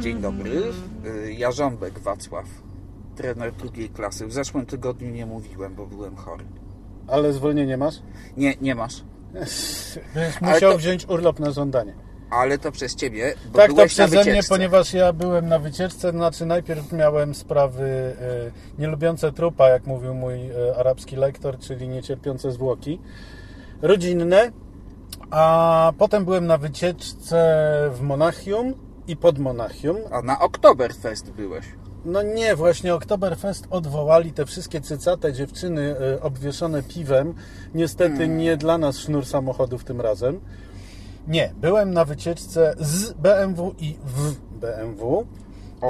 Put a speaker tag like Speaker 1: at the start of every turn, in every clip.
Speaker 1: Dzień dobry, Y, Jarząbek Wacław, trener drugiej klasy. W zeszłym tygodniu nie mówiłem, bo byłem chory.
Speaker 2: Ale zwolnienie masz?
Speaker 1: Nie, nie masz.
Speaker 2: Będziesz musiał
Speaker 1: to-
Speaker 2: wziąć urlop na żądanie.
Speaker 1: Ale to przez ciebie, bo
Speaker 2: tak, to
Speaker 1: byłeś na
Speaker 2: przeze mnie, ponieważ ja byłem na wycieczce, znaczy najpierw miałem sprawy e, nielubiące trupa, jak mówił mój e, arabski lektor, czyli niecierpiące zwłoki, rodzinne, a potem byłem na wycieczce w Monachium i pod Monachium.
Speaker 1: A na Oktoberfest byłeś.
Speaker 2: No nie, właśnie Oktoberfest odwołali te wszystkie cycate dziewczyny e, obwieszone piwem. Niestety
Speaker 1: Hmm.
Speaker 2: nie dla nas sznur samochodów tym razem. Nie, byłem na wycieczce z BMW i w BMW.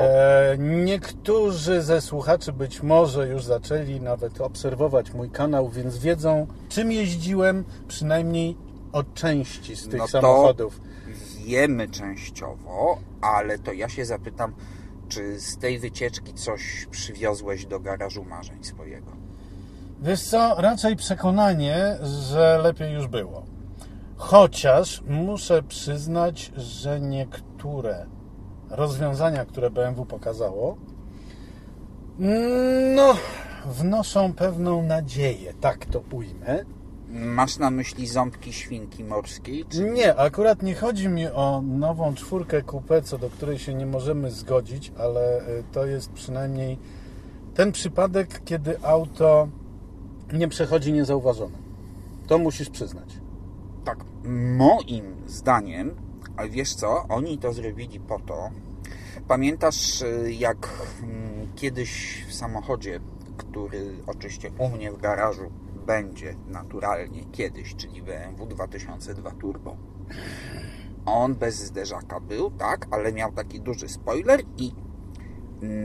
Speaker 2: E, niektórzy ze słuchaczy być może już zaczęli nawet obserwować mój kanał, więc wiedzą czym jeździłem, przynajmniej o części z tych
Speaker 1: No
Speaker 2: samochodów.
Speaker 1: Wiemy częściowo, ale to ja się zapytam, czy z tej wycieczki coś przywiozłeś do garażu marzeń swojego?
Speaker 2: Wiesz co, raczej przekonanie, że lepiej już było. Chociaż muszę przyznać, że niektóre rozwiązania, które BMW pokazało, no, wnoszą pewną nadzieję, tak to ujmę.
Speaker 1: Masz na myśli ząbki świnki morskiej? Czy...
Speaker 2: Nie, akurat nie chodzi mi o nową czwórkę coupé, co do której się nie możemy zgodzić, ale y, to jest przynajmniej ten przypadek, kiedy auto nie przechodzi niezauważone. To musisz przyznać.
Speaker 1: Tak, moim zdaniem, ale wiesz co, oni to zrobili po to. Pamiętasz, y, jak mm, kiedyś w samochodzie, który oczywiście u mnie w garażu będzie naturalnie kiedyś, czyli BMW 2002 Turbo. On bez zderzaka był, tak, ale miał taki duży spoiler i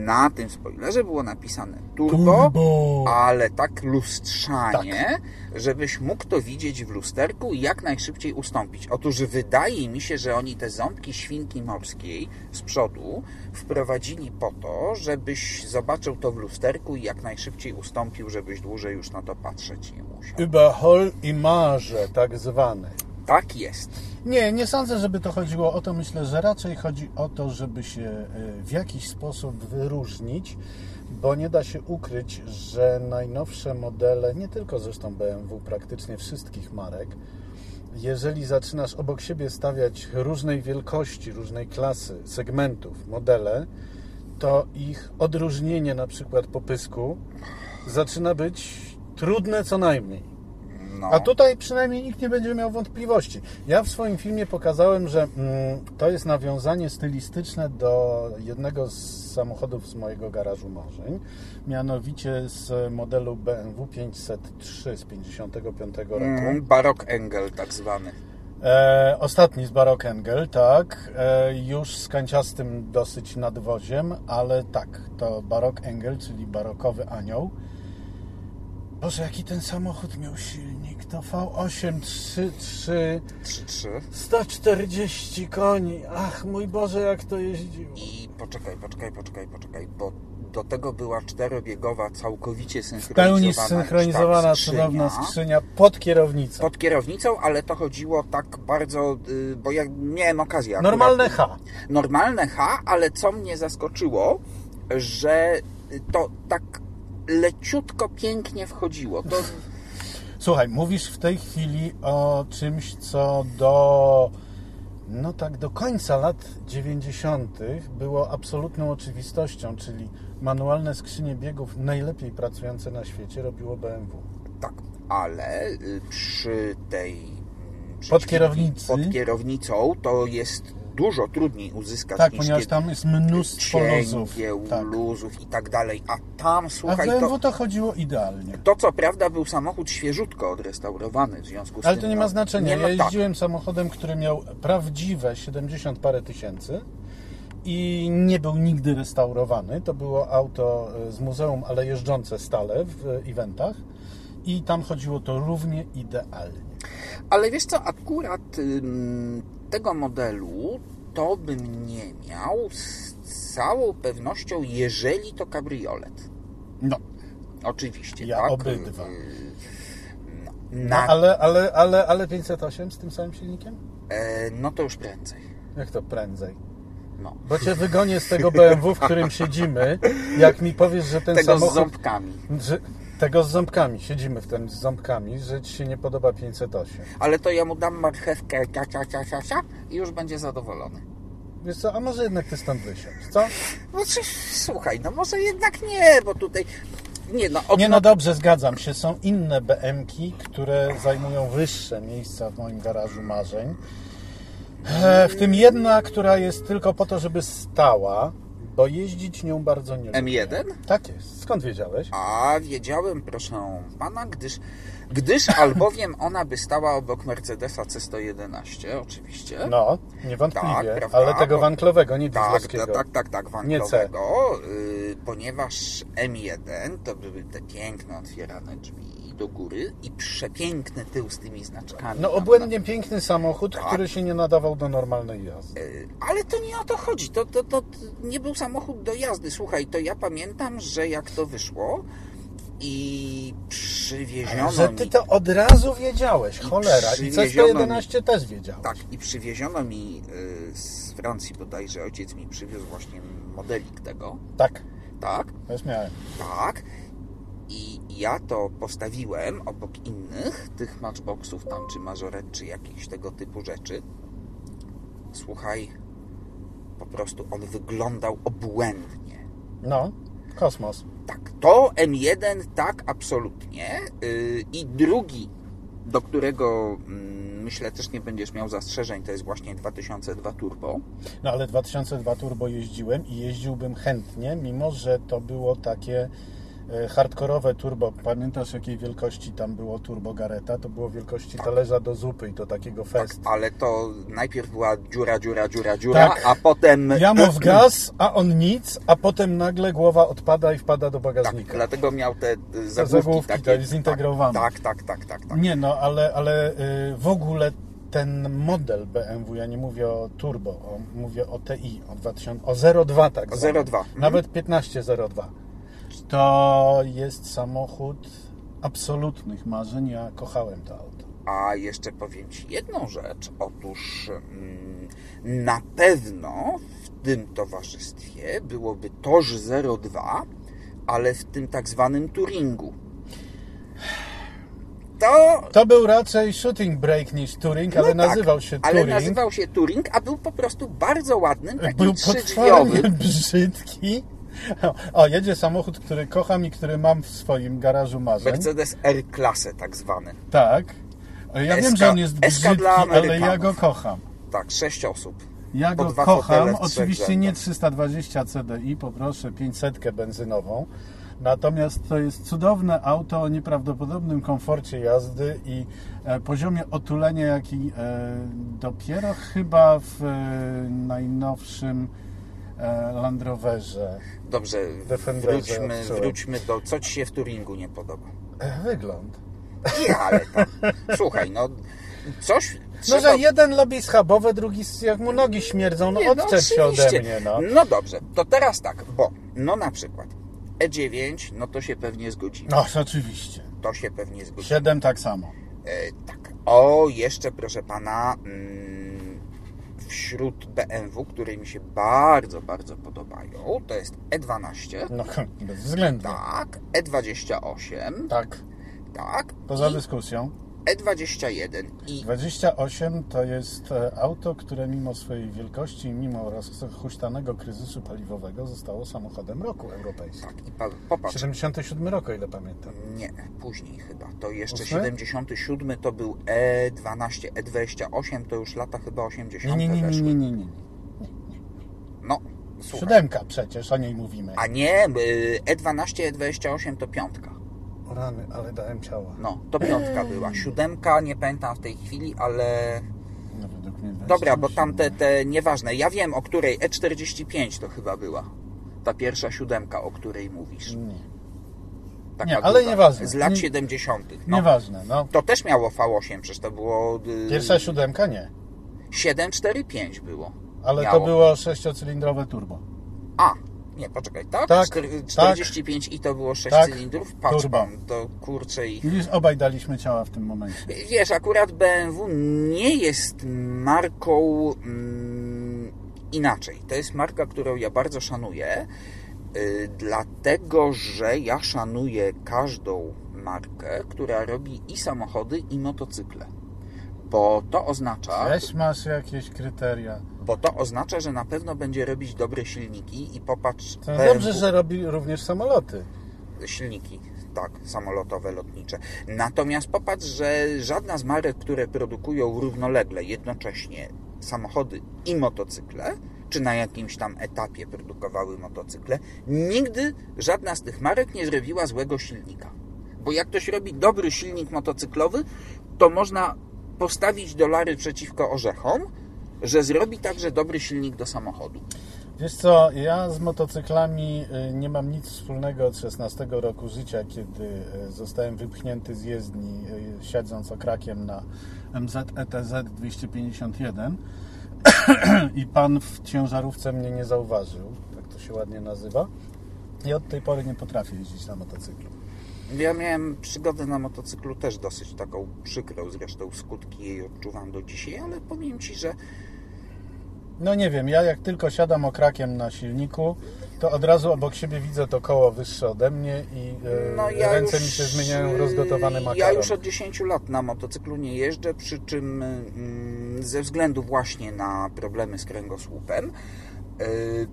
Speaker 1: na tym spoilerze było napisane turbo,
Speaker 2: Turbo.
Speaker 1: ale tak lustrzanie, żebyś mógł to widzieć w lusterku i jak najszybciej ustąpić. Otóż wydaje mi się, że oni te ząbki świnki morskiej z przodu wprowadzili po to, żebyś zobaczył to w lusterku i jak najszybciej ustąpił, żebyś dłużej już na to patrzeć nie musiał.
Speaker 2: Überhol image, tak zwane.
Speaker 1: Tak jest.
Speaker 2: Nie, nie sądzę, żeby to chodziło o to. Myślę, że raczej chodzi o to, żeby się y, w jakiś sposób wyróżnić, bo nie da się ukryć, że najnowsze modele, nie tylko zresztą BMW, praktycznie wszystkich marek, jeżeli zaczynasz obok siebie stawiać różnej wielkości, różnej klasy, segmentów, modele, to ich odróżnienie na przykład po pysku zaczyna być trudne co najmniej.
Speaker 1: No.
Speaker 2: A tutaj przynajmniej nikt nie będzie miał wątpliwości. Ja w swoim filmie pokazałem, że mm, to jest nawiązanie stylistyczne do jednego z samochodów z mojego garażu marzeń, mianowicie z modelu BMW 503 z 55 roku.
Speaker 1: Mm, Barok Engel tak zwany.
Speaker 2: E, ostatni z Barok Engel, tak, e, już z kanciastym dosyć nadwoziem, ale tak, to Barok Engel, czyli barokowy anioł. Boże, jaki ten samochód miał silnik? To V8 3.3
Speaker 1: 3-3.
Speaker 2: 140 koni. Ach, mój Boże, jak to jeździło.
Speaker 1: I poczekaj, poczekaj, poczekaj, poczekaj, bo do tego była czterobiegowa, całkowicie
Speaker 2: W pełni
Speaker 1: synchronizowana,
Speaker 2: cudowna
Speaker 1: skrzynia
Speaker 2: pod kierownicą.
Speaker 1: pod kierownicą, ale to chodziło tak bardzo, y, bo ja miałem okazję. akurat-
Speaker 2: Normalne H.
Speaker 1: Normalne H, ale co mnie zaskoczyło, że to tak leciutko pięknie wchodziło. To
Speaker 2: Słuchaj, mówisz w tej chwili o czymś, co do no tak do końca lat 90. było absolutną oczywistością, czyli manualne skrzynie biegów najlepiej pracujące na świecie robiło BMW.
Speaker 1: tak, ale y, przy tej mm, przy
Speaker 2: Pod kierownicy?
Speaker 1: pod kierownicą to jest dużo trudniej uzyskać
Speaker 2: Tak,
Speaker 1: niż
Speaker 2: ponieważ tam jest mnóstwo luzów. Tak.
Speaker 1: luzów i tak dalej. A tam,
Speaker 2: A w
Speaker 1: słuchaj,
Speaker 2: BMW
Speaker 1: to,
Speaker 2: to chodziło idealnie.
Speaker 1: to co prawda był samochód świeżutko odrestaurowany w związku z
Speaker 2: Ale
Speaker 1: tym...
Speaker 2: to nie ma znaczenia.
Speaker 1: Nie, no
Speaker 2: ja
Speaker 1: tak.
Speaker 2: jeździłem samochodem, który miał prawdziwe 70 parę tysięcy i nie był nigdy restaurowany. To było auto e, z muzeum, ale jeżdżące stale w e, eventach i tam chodziło to równie idealnie.
Speaker 1: Ale wiesz co, akurat tego modelu to bym nie miał z całą pewnością, jeżeli to kabriolet.
Speaker 2: No,
Speaker 1: Oczywiście,
Speaker 2: Ja
Speaker 1: tak?
Speaker 2: obydwa.
Speaker 1: Y, No,
Speaker 2: No,
Speaker 1: Na,
Speaker 2: ale, ale, ale, ale 508 z tym samym silnikiem?
Speaker 1: e, no to już prędzej.
Speaker 2: Jak to prędzej?
Speaker 1: No.
Speaker 2: Bo cię wygonię z tego BMW, w którym siedzimy, jak mi powiesz, że ten
Speaker 1: Tego
Speaker 2: samochód...
Speaker 1: z ząbkami.
Speaker 2: Że, tego z ząbkami, siedzimy w tym z ząbkami, że ci się nie podoba 508.
Speaker 1: Ale to ja mu dam marchewkę cia, cia, cia, cia, cia, i już będzie zadowolony.
Speaker 2: Wiesz co, a może jednak ty stąd wysiąść, co?
Speaker 1: No czy, słuchaj, no może jednak nie, bo tutaj... Nie no, od,
Speaker 2: Nie no dobrze, zgadzam się. Są inne BM-ki, które zajmują wyższe miejsca w moim garażu marzeń. E, W tym jedna, która jest tylko po to, żeby stała, bo jeździć nią bardzo nie lubię.
Speaker 1: M1?
Speaker 2: Tak jest. Skąd wiedziałeś?
Speaker 1: A wiedziałem, proszę pana, gdyż, gdyż albowiem ona by stała obok Mercedesa C111, oczywiście.
Speaker 2: No, niewątpliwie,
Speaker 1: Tak, prawda,
Speaker 2: ale tego
Speaker 1: bo-
Speaker 2: wanklowego, nie
Speaker 1: Tak, tak, tak, tak,
Speaker 2: C.
Speaker 1: wanklowego, y, ponieważ M1 to były te piękne otwierane drzwi do góry i przepiękny tył z tymi znaczkami.
Speaker 2: No obłędnie piękny samochód,
Speaker 1: Tak.
Speaker 2: który się nie nadawał do normalnej jazdy.
Speaker 1: Y, Ale to nie o to chodzi. To, to, to nie był samochód do jazdy. Słuchaj, to ja pamiętam, że jak to wyszło i przywieziono
Speaker 2: Że ty
Speaker 1: mi...
Speaker 2: to od razu wiedziałeś, cholera. I
Speaker 1: przywieziono
Speaker 2: C111 też wiedziałeś.
Speaker 1: Tak, i przywieziono mi y, z Francji bodajże, ojciec mi przywiózł właśnie modelik tego.
Speaker 2: Tak,
Speaker 1: Tak,
Speaker 2: też miałem.
Speaker 1: tak. I ja to postawiłem obok innych, tych matchboxów tam, czy majoret, czy jakichś tego typu rzeczy. Słuchaj, po prostu on wyglądał obłędnie.
Speaker 2: No, kosmos.
Speaker 1: Tak, to M1 tak, absolutnie. Yy, I drugi, do którego mm, myślę też nie będziesz miał zastrzeżeń, to jest właśnie 2002 Turbo.
Speaker 2: No ale 2002 turbo jeździłem i jeździłbym chętnie, mimo że to było takie hardkorowe turbo. Pamiętasz jakiej wielkości tam było turbo Gareta? To było wielkości talerza do zupy i to takiego fest.
Speaker 1: Ale to najpierw była dziura, dziura, dziura, dziura,
Speaker 2: Tak.
Speaker 1: a potem...
Speaker 2: Ja mu w gaz, a on nic, a potem nagle głowa odpada i wpada do
Speaker 1: Tak,
Speaker 2: bagażnika.
Speaker 1: dlatego miał te y, zagłówki,
Speaker 2: zagłówki,
Speaker 1: takie.
Speaker 2: to zintegrowane.
Speaker 1: Tak, tak, tak, tak, tak.
Speaker 2: Nie no, ale, ale y, w ogóle ten model BMW, ja nie mówię o turbo, o, mówię o TI, o, 2000, o 02 tak
Speaker 1: O
Speaker 2: zwanym.
Speaker 1: 02, mhm.
Speaker 2: Nawet 1502. To jest samochód absolutnych marzeń, ja kochałem to auto.
Speaker 1: A jeszcze powiem Ci jedną rzecz. Otóż mm, na pewno w tym towarzystwie byłoby Toż 02, ale w tym tak zwanym Turingu. To...
Speaker 2: To był raczej shooting break niż Touring, ale
Speaker 1: no tak,
Speaker 2: nazywał się
Speaker 1: Ale
Speaker 2: Touring.
Speaker 1: nazywał się Touring, a był po prostu bardzo ładnym, takim
Speaker 2: Był
Speaker 1: trzydrzwiowy.
Speaker 2: brzydki. O, jedzie samochód, który kocham i który mam w swoim garażu marzeń.
Speaker 1: Mercedes R-klasę tak zwany.
Speaker 2: Tak. Ja wiem,
Speaker 1: Eska-
Speaker 2: że on jest brzydki, ale ja go kocham.
Speaker 1: Tak, sześć osób.
Speaker 2: Ja go kocham. Oczywiście nie
Speaker 1: rzędach.
Speaker 2: 320 CDI, poproszę 500 benzynową. Natomiast to jest cudowne auto o nieprawdopodobnym komforcie jazdy i e, poziomie otulenia, jaki e, dopiero chyba w e, najnowszym Land Roverze.
Speaker 1: Dobrze, wróćmy, wróćmy do... Co Ci się w Turingu nie podoba?
Speaker 2: E, wygląd.
Speaker 1: Nie, ale tam... Słuchaj, no... Coś...
Speaker 2: No,
Speaker 1: trzeba-
Speaker 2: że jeden lubi schabowe, drugi jak mu nogi śmierdzą, no
Speaker 1: Nie, no
Speaker 2: odczep się ode mnie, no.
Speaker 1: No dobrze, to teraz tak, bo... No na przykład E9, no to się pewnie zgodzimy.
Speaker 2: No, oczywiście.
Speaker 1: To się pewnie zgodzimy.
Speaker 2: 7 tak samo.
Speaker 1: E, tak. O, jeszcze proszę pana, mm, wśród BMW, które mi się bardzo, bardzo podobają, to jest E12,
Speaker 2: No, bezwzględnie.
Speaker 1: tak, E28,
Speaker 2: Tak,
Speaker 1: tak,
Speaker 2: poza
Speaker 1: i
Speaker 2: dyskusją.
Speaker 1: E21 i
Speaker 2: 28 to jest e, auto, które mimo swojej wielkości i mimo rozhuśtanego kryzysu paliwowego zostało samochodem roku europejskim.
Speaker 1: tak, i pa, popatrz,
Speaker 2: 77 roku, o ile pamiętam.
Speaker 1: nie, później chyba, to jeszcze
Speaker 2: Ósmy?
Speaker 1: 77 to był E12, E28 to już lata chyba 80
Speaker 2: Nie, nie, nie, nie, nie, nie, nie.
Speaker 1: No, słuchaj.
Speaker 2: Siódemka przecież, o niej mówimy.
Speaker 1: A nie, y, E12, E28 to piątka.
Speaker 2: O Rany, ale dałem ciała.
Speaker 1: No, to piątka była. Siódemka, nie pamiętam w tej chwili, ale...
Speaker 2: No, według mnie
Speaker 1: Dobra, bo
Speaker 2: 28.
Speaker 1: tam te, te nieważne. Ja wiem, o której. E45 to chyba była. Ta pierwsza siódemka, o której mówisz.
Speaker 2: Nie,
Speaker 1: Taka
Speaker 2: Nie, ale nieważne.
Speaker 1: Z lat
Speaker 2: Nie-
Speaker 1: 70. No.
Speaker 2: nieważne, no.
Speaker 1: To też miało V8, przecież to było... y,
Speaker 2: Pierwsza siódemka nie,
Speaker 1: 745 było.
Speaker 2: ale
Speaker 1: Miało.
Speaker 2: to było sześciocylindrowe turbo.
Speaker 1: A, Nie, poczekaj, tak?
Speaker 2: Tak,
Speaker 1: Czter-
Speaker 2: tak.
Speaker 1: 45i to było 6
Speaker 2: Tak,
Speaker 1: cylindrów? Patrz
Speaker 2: turbo.
Speaker 1: pan, to kurczę ich...
Speaker 2: Widzisz, obaj daliśmy ciała w tym momencie.
Speaker 1: Wiesz, akurat BMW nie jest marką mm, inaczej. To jest marka, którą ja bardzo szanuję, y, dlatego że ja szanuję każdą markę, która robi i samochody, i motocykle. Bo to oznacza,
Speaker 2: Też masz jakieś kryteria.
Speaker 1: Bo to oznacza, że na pewno będzie robić dobre silniki i popatrz,
Speaker 2: To
Speaker 1: BMW
Speaker 2: dobrze, że robi również samoloty.
Speaker 1: silniki, tak, samolotowe, lotnicze. Natomiast popatrz, że żadna z marek, które produkują równolegle, jednocześnie samochody i motocykle, czy na jakimś tam etapie produkowały motocykle, nigdy żadna z tych marek nie zrobiła złego silnika. Bo jak ktoś robi dobry silnik motocyklowy, to można postawić dolary przeciwko orzechom, że zrobi także dobry silnik do samochodu.
Speaker 2: Wiesz co, ja z motocyklami y, nie mam nic wspólnego od 16 roku życia, kiedy y, zostałem wypchnięty z jezdni, y, siedząc okrakiem na MZ ETZ 251 i pan w ciężarówce mnie nie zauważył, tak to się ładnie nazywa. I od tej pory nie potrafię jeździć na motocyklu.
Speaker 1: Ja miałem przygodę na motocyklu też dosyć taką przykrą, zresztą skutki jej odczuwam do dzisiaj, ale powiem Ci, że
Speaker 2: No nie wiem, ja jak tylko siadam okrakiem na silniku, to od razu obok siebie widzę to koło wyższe ode mnie i y,
Speaker 1: no ja
Speaker 2: ręce
Speaker 1: już,
Speaker 2: mi się zmieniają rozgotowany makaron.
Speaker 1: Ja już od 10 lat na motocyklu nie jeżdżę, przy czym mm, ze względu właśnie na problemy z kręgosłupem, y,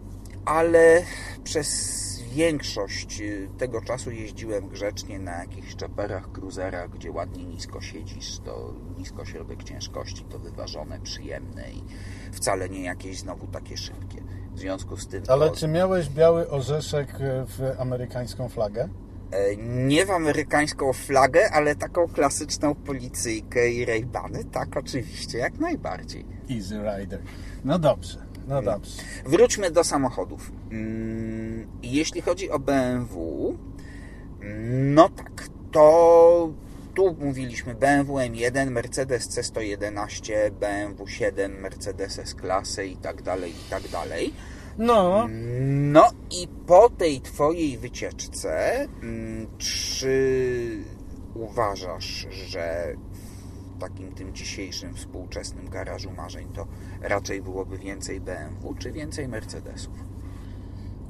Speaker 1: ale przez większość y, tego czasu jeździłem grzecznie na jakichś czeperach, cruzerach, gdzie ładnie nisko siedzisz, to nisko środek ciężkości, to wyważone, przyjemne i wcale nie jakieś znowu takie szybkie. W związku z tym
Speaker 2: Ale
Speaker 1: to...
Speaker 2: czy miałeś biały orzeszek w amerykańską flagę?
Speaker 1: E, Nie w amerykańską flagę, ale taką klasyczną policyjkę i rejbany. Tak, oczywiście, jak najbardziej.
Speaker 2: Easy Rider. No dobrze, no dobrze.
Speaker 1: Wróćmy do samochodów. Mm, Jeśli chodzi o BMW, no tak, to tu mówiliśmy BMW M1, Mercedes C111, BMW 7, Mercedes S-klasy i tak dalej, i tak dalej.
Speaker 2: No,
Speaker 1: No i po tej Twojej wycieczce, mm, czy uważasz, że w takim tym dzisiejszym współczesnym garażu marzeń to raczej byłoby więcej BMW, czy więcej Mercedesów?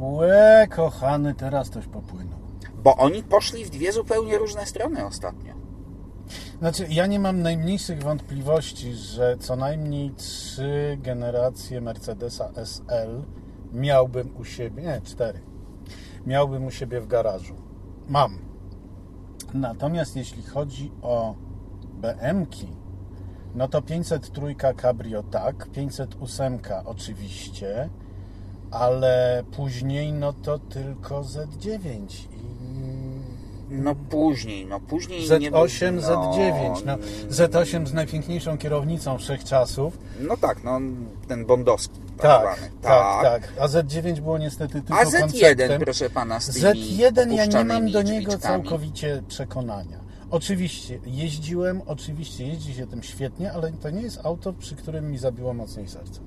Speaker 2: Łe kochany, teraz toś popłynął.
Speaker 1: Bo oni poszli w dwie zupełnie różne strony ostatnio.
Speaker 2: Znaczy, ja nie mam najmniejszych wątpliwości, że co najmniej trzy generacje Mercedesa SL miałbym u siebie, nie, cztery, miałbym u siebie w garażu. Mam. Natomiast jeśli chodzi o BM-ki, no to 503 Cabrio tak, 508 oczywiście, ale później no to tylko Z9 i
Speaker 1: No później, no później nie
Speaker 2: Z8,
Speaker 1: no,
Speaker 2: Z9. No, Z8 z najpiękniejszą kierownicą wszechczasów.
Speaker 1: No tak, no ten bondowski.
Speaker 2: Tak,
Speaker 1: zwany.
Speaker 2: tak, tak. A Z9 było niestety tylko
Speaker 1: A Z1,
Speaker 2: konceptem.
Speaker 1: proszę pana, z tymi
Speaker 2: Z1 ja nie mam do niego
Speaker 1: drzwiczkami.
Speaker 2: całkowicie przekonania. Oczywiście jeździłem, oczywiście jeździ się tym świetnie, ale to nie jest auto, przy którym mi zabiło mocniej serce.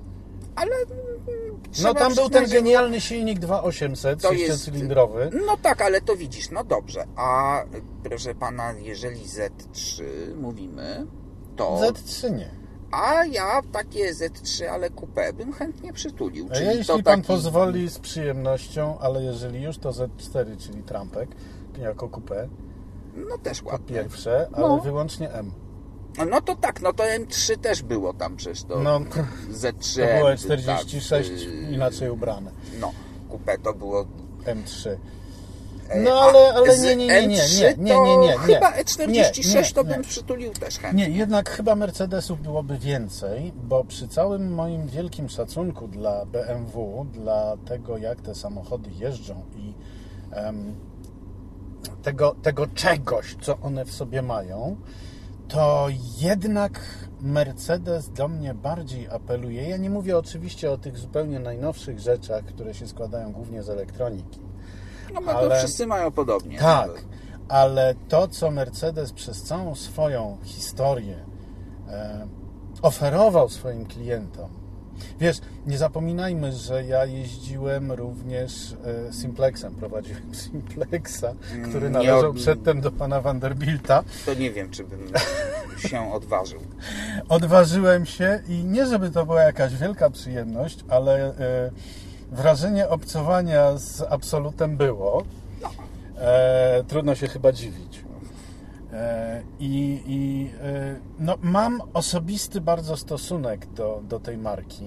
Speaker 1: Ale mm,
Speaker 2: No tam był ten genialny silnik 2800,
Speaker 1: To jest-
Speaker 2: sześciocylindrowy.
Speaker 1: No tak, ale to widzisz, no dobrze. A proszę pana, jeżeli Z3 mówimy, to.
Speaker 2: Z3 nie.
Speaker 1: A ja takie Z3, ale coupé bym chętnie przytulił.
Speaker 2: A
Speaker 1: Czyli
Speaker 2: ja,
Speaker 1: to
Speaker 2: jeśli pan
Speaker 1: taki...
Speaker 2: pozwoli z przyjemnością, ale jeżeli już to Z4, czyli trampek, jako coupé,
Speaker 1: No też
Speaker 2: po
Speaker 1: ładnie.
Speaker 2: pierwsze, ale
Speaker 1: No.
Speaker 2: wyłącznie M.
Speaker 1: No to tak, no to M3 też było tam przecież to.
Speaker 2: No,
Speaker 1: Z3.
Speaker 2: to było
Speaker 1: M,
Speaker 2: E46
Speaker 1: tak, y,
Speaker 2: inaczej ubrane.
Speaker 1: No, coupé to było.
Speaker 2: M3.
Speaker 1: e,
Speaker 2: No ale, ale nie, nie, nie, nie,
Speaker 1: M3
Speaker 2: nie, nie, nie, nie,
Speaker 1: chyba E46
Speaker 2: Nie,
Speaker 1: to bym przytulił też chętnie.
Speaker 2: Nie, jednak chyba Mercedesów byłoby więcej, bo przy całym moim wielkim szacunku dla BMW, dla tego jak te samochody jeżdżą i em, tego, tego czegoś, co one w sobie mają, to jednak Mercedes do mnie bardziej apeluje. Ja nie mówię oczywiście o tych zupełnie najnowszych rzeczach, które się składają głównie z elektroniki.
Speaker 1: No, no to
Speaker 2: ale-
Speaker 1: wszyscy mają podobnie.
Speaker 2: Tak, ale to, co Mercedes przez całą swoją historię e, oferował swoim klientom, Wiesz, nie zapominajmy, że ja jeździłem również e, Simplexem, prowadziłem Simplexa, który
Speaker 1: Mm,
Speaker 2: należał
Speaker 1: od-
Speaker 2: przedtem do pana Vanderbilta.
Speaker 1: To nie wiem, czy bym się odważył.
Speaker 2: Odważyłem się i nie żeby to była jakaś wielka przyjemność, ale e, wrażenie obcowania z absolutem było. E, trudno się chyba dziwić. E, I, i e, no, mam osobisty bardzo stosunek do, do tej marki.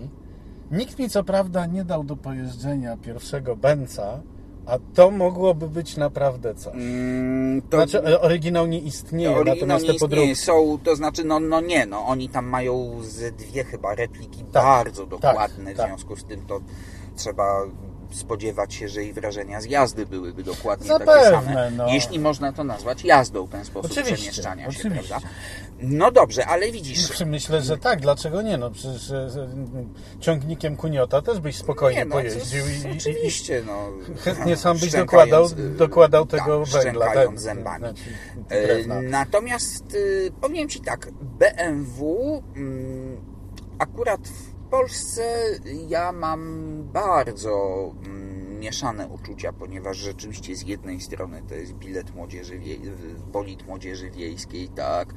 Speaker 2: Nikt mi co prawda nie dał do pojeżdżenia pierwszego Benza, a to mogłoby być naprawdę coś.
Speaker 1: Mm, To
Speaker 2: Znaczy, oryginał nie istnieje,
Speaker 1: oryginał
Speaker 2: natomiast
Speaker 1: nie
Speaker 2: te podróbki...
Speaker 1: istnieje. Są, to znaczy, no, no nie, no oni tam mają ze dwie chyba repliki
Speaker 2: Tak,
Speaker 1: bardzo dokładne,
Speaker 2: tak,
Speaker 1: w
Speaker 2: tak.
Speaker 1: związku z tym to trzeba spodziewać się, że i wrażenia z jazdy byłyby dokładnie
Speaker 2: Zapewne,
Speaker 1: takie same.
Speaker 2: no.
Speaker 1: Jeśli można to nazwać jazdą, ten sposób
Speaker 2: Oczywiście,
Speaker 1: przemieszczania się,
Speaker 2: oczywiście.
Speaker 1: prawda? No dobrze, ale widzisz,
Speaker 2: Myślę, że tak, dlaczego nie? No przecież ciągnikiem kuniota też byś spokojnie
Speaker 1: nie, no,
Speaker 2: pojeździł i,
Speaker 1: Oczywiście, no.
Speaker 2: chętnie sam byś dokładał,
Speaker 1: y,
Speaker 2: dokładał tego
Speaker 1: tak,
Speaker 2: węgla. tak,
Speaker 1: zębami.
Speaker 2: znaczy,
Speaker 1: E,
Speaker 2: drewna.
Speaker 1: Natomiast y, powiem Ci tak, BMW mm, akurat w Polsce ja mam bardzo mm, mieszane uczucia, ponieważ rzeczywiście z jednej strony to jest bilet młodzieży, wie, bolid młodzieży wiejskiej, tak,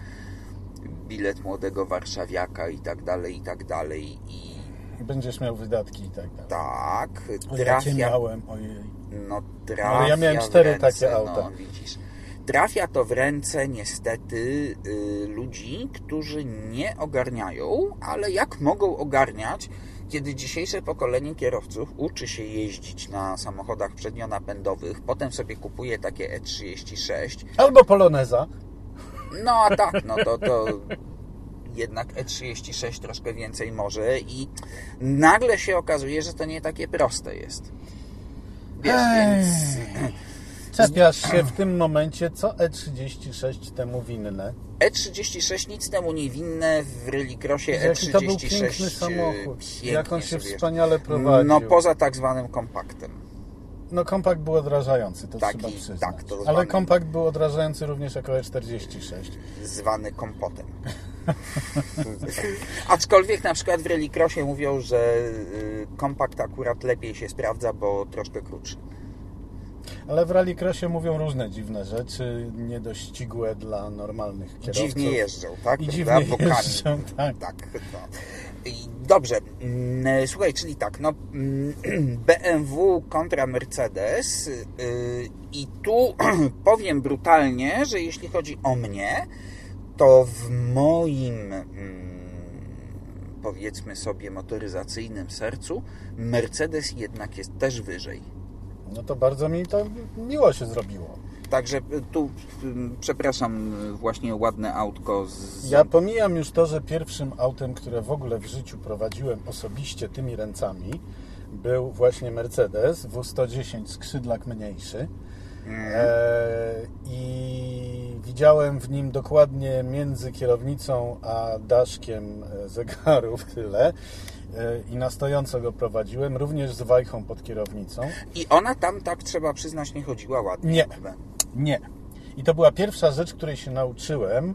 Speaker 1: bilet młodego warszawiaka i tak dalej, i tak dalej i
Speaker 2: Będziesz miał wydatki i tak dalej.
Speaker 1: tak,
Speaker 2: O, ja cię
Speaker 1: trafia
Speaker 2: miałem, ojej.
Speaker 1: no trafia
Speaker 2: Ale ja miałem cztery
Speaker 1: ręce,
Speaker 2: takie auta.
Speaker 1: No, widzisz. Trafia to w ręce niestety y, ludzi, którzy nie ogarniają, ale jak mogą ogarniać, kiedy dzisiejsze pokolenie kierowców uczy się jeździć na samochodach przednionapędowych, potem sobie kupuje takie E36,
Speaker 2: Albo poloneza.
Speaker 1: no a tak, no to, to jednak E36 troszkę więcej może i nagle się okazuje, że to nie takie proste jest. Wiesz,
Speaker 2: Ej.
Speaker 1: więc...
Speaker 2: Czepiasz się w tym momencie, co E36 temu winne.
Speaker 1: E36 nic temu nie winne w Rallycrossie
Speaker 2: Jaki
Speaker 1: E36
Speaker 2: to był piękny samochód.
Speaker 1: pięknie
Speaker 2: Jak on się wspaniale prowadził.
Speaker 1: No poza tak zwanym kompaktem.
Speaker 2: No kompakt był odrażający, to
Speaker 1: Taki,
Speaker 2: trzeba przyznać.
Speaker 1: tak, to
Speaker 2: Ale
Speaker 1: zwany-
Speaker 2: kompakt był odrażający również jako E46.
Speaker 1: zwany kompotem. Aczkolwiek na przykład w Rallycrossie mówią, że y, kompakt akurat lepiej się sprawdza, bo troszkę krótszy.
Speaker 2: Ale w rallycrossie mówią różne dziwne rzeczy, niedościgłe dla normalnych kierowców.
Speaker 1: Dziwnie jeżdżą, tak?
Speaker 2: I dziwnie
Speaker 1: Bokami.
Speaker 2: jeżdżą, tak.
Speaker 1: Tak, no. Dobrze, mm, słuchaj, czyli tak, no mm, BMW kontra Mercedes yy, i tu powiem brutalnie, że jeśli chodzi o mnie, to w moim mm, powiedzmy sobie motoryzacyjnym sercu Mercedes jednak jest też wyżej.
Speaker 2: No to bardzo mi to miło się zrobiło.
Speaker 1: Także y, tu y, przepraszam, y, właśnie ładne autko z
Speaker 2: Ja pomijam już to, że pierwszym autem, które w ogóle w życiu prowadziłem osobiście tymi ręcami, był właśnie Mercedes W110 skrzydlak mniejszy. E, I widziałem w nim dokładnie między kierownicą a daszkiem e, zegaru w tyle. E, I na stojąco go prowadziłem, również z wajchą pod kierownicą.
Speaker 1: I ona tam, tak trzeba przyznać, nie chodziła ładnie.
Speaker 2: Nie. Nie. I to była pierwsza rzecz, której się nauczyłem,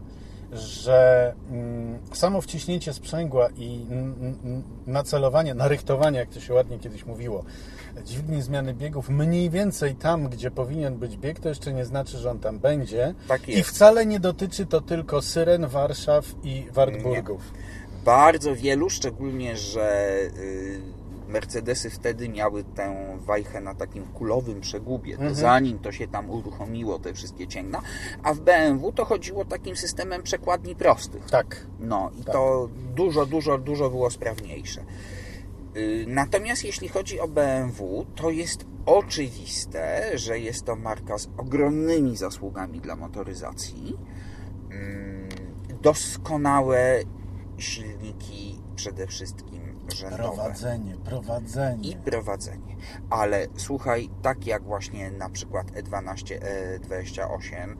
Speaker 2: że mm, samo wciśnięcie sprzęgła i mm, nacelowanie, narychtowanie, jak to się ładnie kiedyś mówiło, dźwigni zmiany biegów, mniej więcej tam, gdzie powinien być bieg, to jeszcze nie znaczy, że on tam będzie.
Speaker 1: Tak
Speaker 2: I wcale nie dotyczy to tylko Syren, Warszaw i Wartburgów.
Speaker 1: Bardzo wielu, szczególnie, że y, Mercedesy wtedy miały tę wajchę na takim kulowym przegubie. To zanim to się tam uruchomiło, te wszystkie cięgna. A w BMW to chodziło takim systemem przekładni prostych.
Speaker 2: Tak.
Speaker 1: No i
Speaker 2: Tak.
Speaker 1: to dużo, dużo, dużo było sprawniejsze. Y, Natomiast jeśli chodzi o BMW, to jest oczywiste, że jest to marka z ogromnymi zasługami dla motoryzacji. Mm, Doskonałe silniki przede wszystkim rzędowe
Speaker 2: Prowadzenie, prowadzenie.
Speaker 1: i prowadzenie. Ale słuchaj, tak jak właśnie na przykład E E12, E28,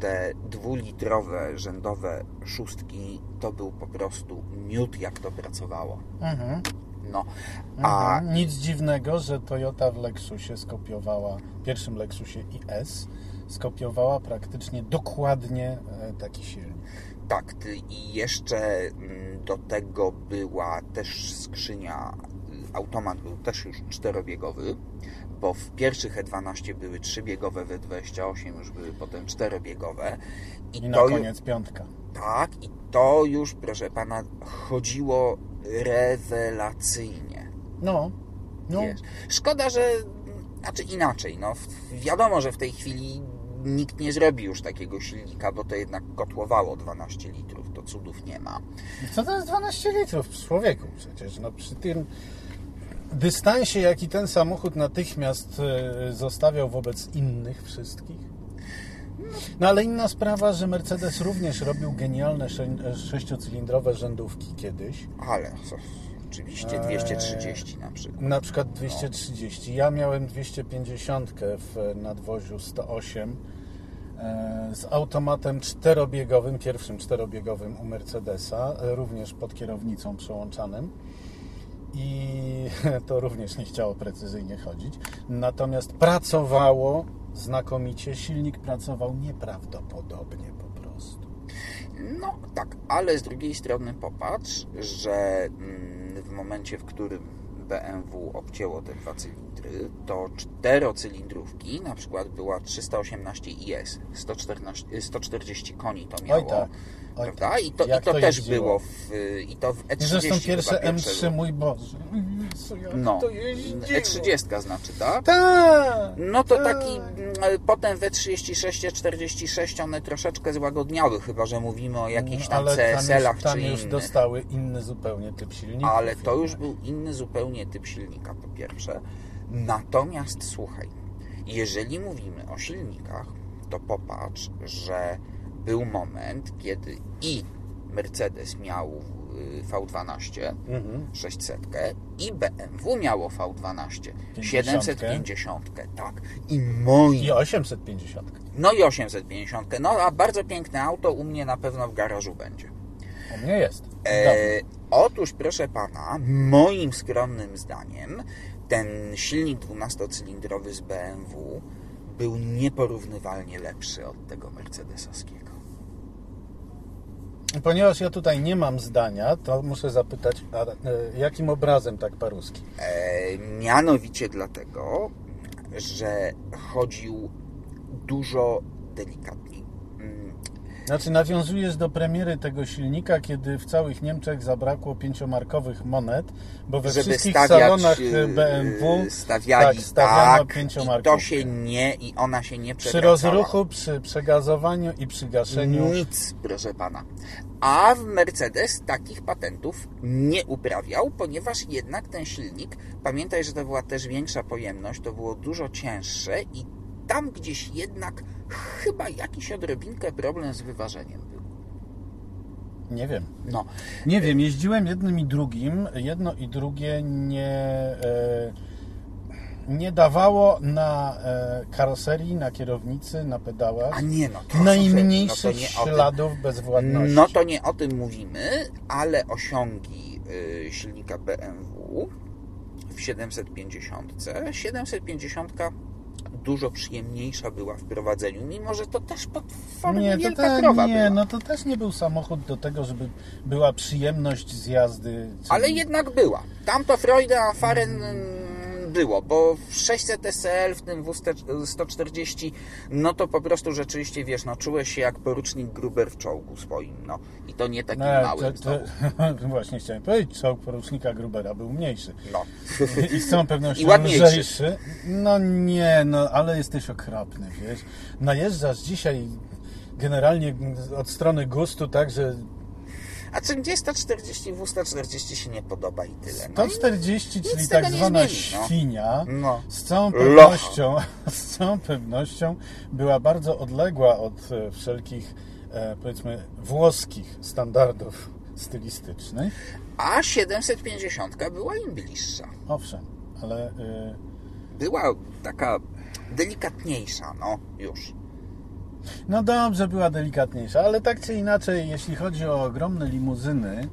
Speaker 1: te dwulitrowe rzędowe szóstki, to był po prostu miód, jak to pracowało.
Speaker 2: Mhm.
Speaker 1: No, a
Speaker 2: Mhm. Nic dziwnego, że Toyota w Lexusie skopiowała, pierwszym Lexusie IS, skopiowała praktycznie dokładnie e, taki silnik.
Speaker 1: Tak, ty- i jeszcze mm, do tego była też skrzynia, y, automat był też już czterobiegowy, bo w pierwszych E12 były trzybiegowe, w E28 już były potem czterobiegowe.
Speaker 2: I na
Speaker 1: to ju-
Speaker 2: koniec piątka.
Speaker 1: Tak, i to już, proszę pana, chodziło rewelacyjnie.
Speaker 2: No, no.
Speaker 1: Wiesz. Szkoda, że. Znaczy inaczej, no. Wiadomo, że w tej chwili nikt nie zrobi już takiego silnika, bo to jednak kotłowało 12 litrów, to cudów nie ma.
Speaker 2: Co to jest 12 litrów w człowieku przecież? No przy tym dystansie, jaki ten samochód natychmiast e, zostawiał wobec innych wszystkich. No ale inna sprawa, że Mercedes również robił genialne sze- sześciocylindrowe rzędówki kiedyś.
Speaker 1: Ale co, oczywiście 230 na przykład.
Speaker 2: Na przykład 230. Ja miałem 250 w nadwoziu 108 e, z automatem czterobiegowym, pierwszym czterobiegowym u Mercedesa, e, również pod kierownicą przełączanym. I to również nie chciało precyzyjnie chodzić. Natomiast pracowało znakomicie, silnik pracował nieprawdopodobnie po prostu.
Speaker 1: No tak, ale z drugiej strony popatrz, że mm, w momencie, w którym BMW obcięło te dwa to czterocylindrówki, na przykład była 318 IS, 114, 140 koni to miało,
Speaker 2: Oj tak, oj
Speaker 1: prawda?
Speaker 2: tak.
Speaker 1: I to, i to,
Speaker 2: to
Speaker 1: też
Speaker 2: jeździło.
Speaker 1: było w, i to w E30
Speaker 2: I zresztą pierwsze
Speaker 1: pierwszego.
Speaker 2: M3, mój Boże.
Speaker 1: No,
Speaker 2: to jeździło.
Speaker 1: E30 znaczy, tak?
Speaker 2: Tak!
Speaker 1: No to
Speaker 2: tak.
Speaker 1: taki mm, potem we 36, 46 one troszeczkę złagodniały, chyba że mówimy o jakichś tam
Speaker 2: No, Ale tam
Speaker 1: CSL-ach
Speaker 2: już, tam
Speaker 1: czy
Speaker 2: już
Speaker 1: innych.
Speaker 2: dostały inny zupełnie typ silnika.
Speaker 1: Ale to już był inny zupełnie typ silnika, po pierwsze. Natomiast słuchaj, jeżeli mówimy o silnikach, to popatrz, że był moment, kiedy i Mercedes miał y, V12
Speaker 2: Mhm.
Speaker 1: 600 i BMW miało V12
Speaker 2: Pięćdziesiątkę.
Speaker 1: 750, tak. I moi
Speaker 2: I 850.
Speaker 1: no i 850. No a bardzo piękne auto u mnie na pewno w garażu będzie.
Speaker 2: U mnie jest.
Speaker 1: E, otóż, proszę pana, moim skromnym zdaniem, ten silnik 12-cylindrowy z BMW był nieporównywalnie lepszy od tego mercedesowskiego.
Speaker 2: Ponieważ ja tutaj nie mam zdania, to muszę zapytać, e, jakim obrazem tak paruski?
Speaker 1: E, mianowicie dlatego, że chodził dużo delikatniej.
Speaker 2: Znaczy nawiązujesz do premiery tego silnika, kiedy w całych Niemczech zabrakło pięciomarkowych monet, bo we wszystkich
Speaker 1: stawiać
Speaker 2: salonach
Speaker 1: e,
Speaker 2: BMW
Speaker 1: stawiali
Speaker 2: tak, stawiano
Speaker 1: tak, to się nie i ona się nie
Speaker 2: przy
Speaker 1: przewracała.
Speaker 2: rozruchu, przy przegazowaniu i przy gaszeniu.
Speaker 1: Nic, proszę pana. A w Mercedes takich patentów nie uprawiał, ponieważ jednak ten silnik, pamiętaj, że to była też większa pojemność, to było dużo cięższe i tam gdzieś jednak chyba jakiś odrobinkę problem z wyważeniem był.
Speaker 2: Nie wiem.
Speaker 1: No,
Speaker 2: Nie wiem, jeździłem jednym i drugim. Jedno i drugie nie, e, nie dawało na e, karoserii, na kierownicy, na pedałach
Speaker 1: a nie no, to
Speaker 2: najmniejszych
Speaker 1: no to o tym.
Speaker 2: śladów bezwładności.
Speaker 1: No to nie o tym mówimy, ale osiągi y, silnika BMW w 750. 750 dużo przyjemniejsza była w prowadzeniu, mimo że to też pod formą
Speaker 2: nie,
Speaker 1: wielka
Speaker 2: te,
Speaker 1: krowa
Speaker 2: nie,
Speaker 1: była.
Speaker 2: no to też nie był samochód do tego, żeby była przyjemność z jazdy.
Speaker 1: Ale jednak była. Tamto Freude a Fahren mm, było, bo w 600 SL, w tym W140, no to po prostu rzeczywiście, wiesz, no czułeś się jak porucznik Gruber w czołgu swoim, no. I to nie taki
Speaker 2: No,
Speaker 1: mały.
Speaker 2: to, to, właśnie chciałem powiedzieć, czołg porucznika Grubera był mniejszy.
Speaker 1: No.
Speaker 2: I z całą pewnością
Speaker 1: I ładniejszy.
Speaker 2: lżejszy. No nie, no ale jesteś okropny, wiesz. Najeżdżasz dzisiaj generalnie od strony gustu, tak, że
Speaker 1: A czym gdzie 140 w 140 się nie podoba i tyle. No,
Speaker 2: 140,
Speaker 1: nic
Speaker 2: czyli tak zwana
Speaker 1: zmieni, no.
Speaker 2: świnia,
Speaker 1: No.
Speaker 2: z całą pewnością, z całą pewnością była bardzo odległa od e, wszelkich, e, powiedzmy, włoskich standardów stylistycznych.
Speaker 1: A 750 była im bliższa.
Speaker 2: Owszem, ale e,
Speaker 1: Była taka delikatniejsza, no już.
Speaker 2: No dobrze, była delikatniejsza, ale tak czy inaczej, jeśli chodzi o ogromne limuzyny,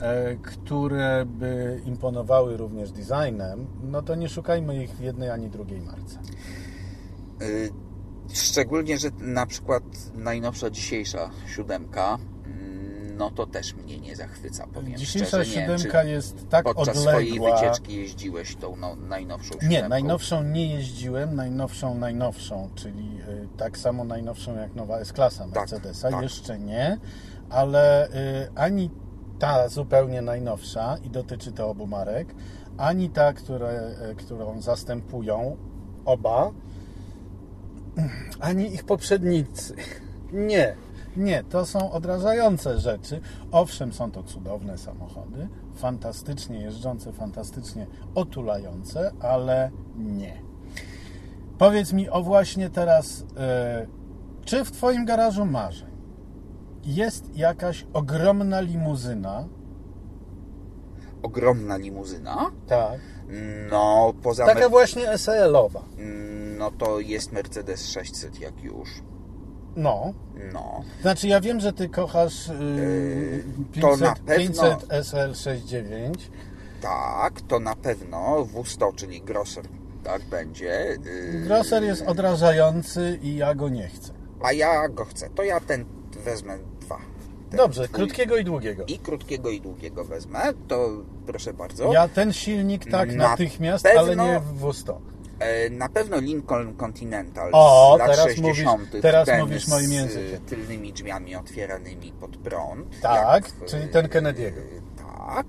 Speaker 2: e, które by imponowały również designem, no to nie szukajmy ich w jednej ani drugiej marce.
Speaker 1: Y, Szczególnie, że na przykład najnowsza dzisiejsza siódemka, no to też mnie nie zachwyca, powiem
Speaker 2: Dzisiejsza
Speaker 1: szczerze.
Speaker 2: Siódemka jest tak
Speaker 1: podczas
Speaker 2: odległa.
Speaker 1: swojej wycieczki jeździłeś tą no, najnowszą siódemką?
Speaker 2: Nie, najnowszą nie jeździłem, najnowszą, najnowszą, czyli y, tak samo najnowszą jak nowa S-klasa Mercedesa,
Speaker 1: tak.
Speaker 2: jeszcze nie, ale y, ani ta zupełnie najnowsza i dotyczy to obu marek, ani ta, które, y, którą zastępują oba, ani ich poprzednicy. Nie, nie, to są odrażające rzeczy. Owszem, są to cudowne samochody, fantastycznie jeżdżące, fantastycznie otulające, ale nie. Powiedz mi o właśnie teraz, e, czy w Twoim garażu marzeń jest jakaś ogromna limuzyna?
Speaker 1: Ogromna limuzyna?
Speaker 2: Tak.
Speaker 1: No, poza...
Speaker 2: Taka właśnie SL-owa.
Speaker 1: no to jest Mercedes 600 jak już.
Speaker 2: No.
Speaker 1: No.
Speaker 2: Znaczy ja wiem, że Ty kochasz yy,
Speaker 1: Yy, to na
Speaker 2: 500,
Speaker 1: pewno.
Speaker 2: 500 SL69.
Speaker 1: Tak, to na pewno W100, czyli Grosser, tak będzie. Yy,
Speaker 2: Grosser jest odrażający i ja go nie chcę.
Speaker 1: A ja go chcę. To ja ten wezmę dwa. Ten
Speaker 2: Dobrze,
Speaker 1: twój.
Speaker 2: krótkiego i długiego.
Speaker 1: I krótkiego i długiego wezmę. To proszę bardzo.
Speaker 2: Ja ten silnik tak
Speaker 1: Na
Speaker 2: natychmiast,
Speaker 1: pewno-
Speaker 2: ale nie w W100.
Speaker 1: E, Na pewno Lincoln Continental
Speaker 2: O,
Speaker 1: z lat
Speaker 2: teraz
Speaker 1: 60.
Speaker 2: mówisz- teraz
Speaker 1: ten
Speaker 2: mówisz
Speaker 1: z
Speaker 2: moim
Speaker 1: e,
Speaker 2: językiem.
Speaker 1: tylnymi drzwiami otwieranymi pod prąd.
Speaker 2: Tak,
Speaker 1: w,
Speaker 2: czyli ten Kennedy'ego.
Speaker 1: e, Tak.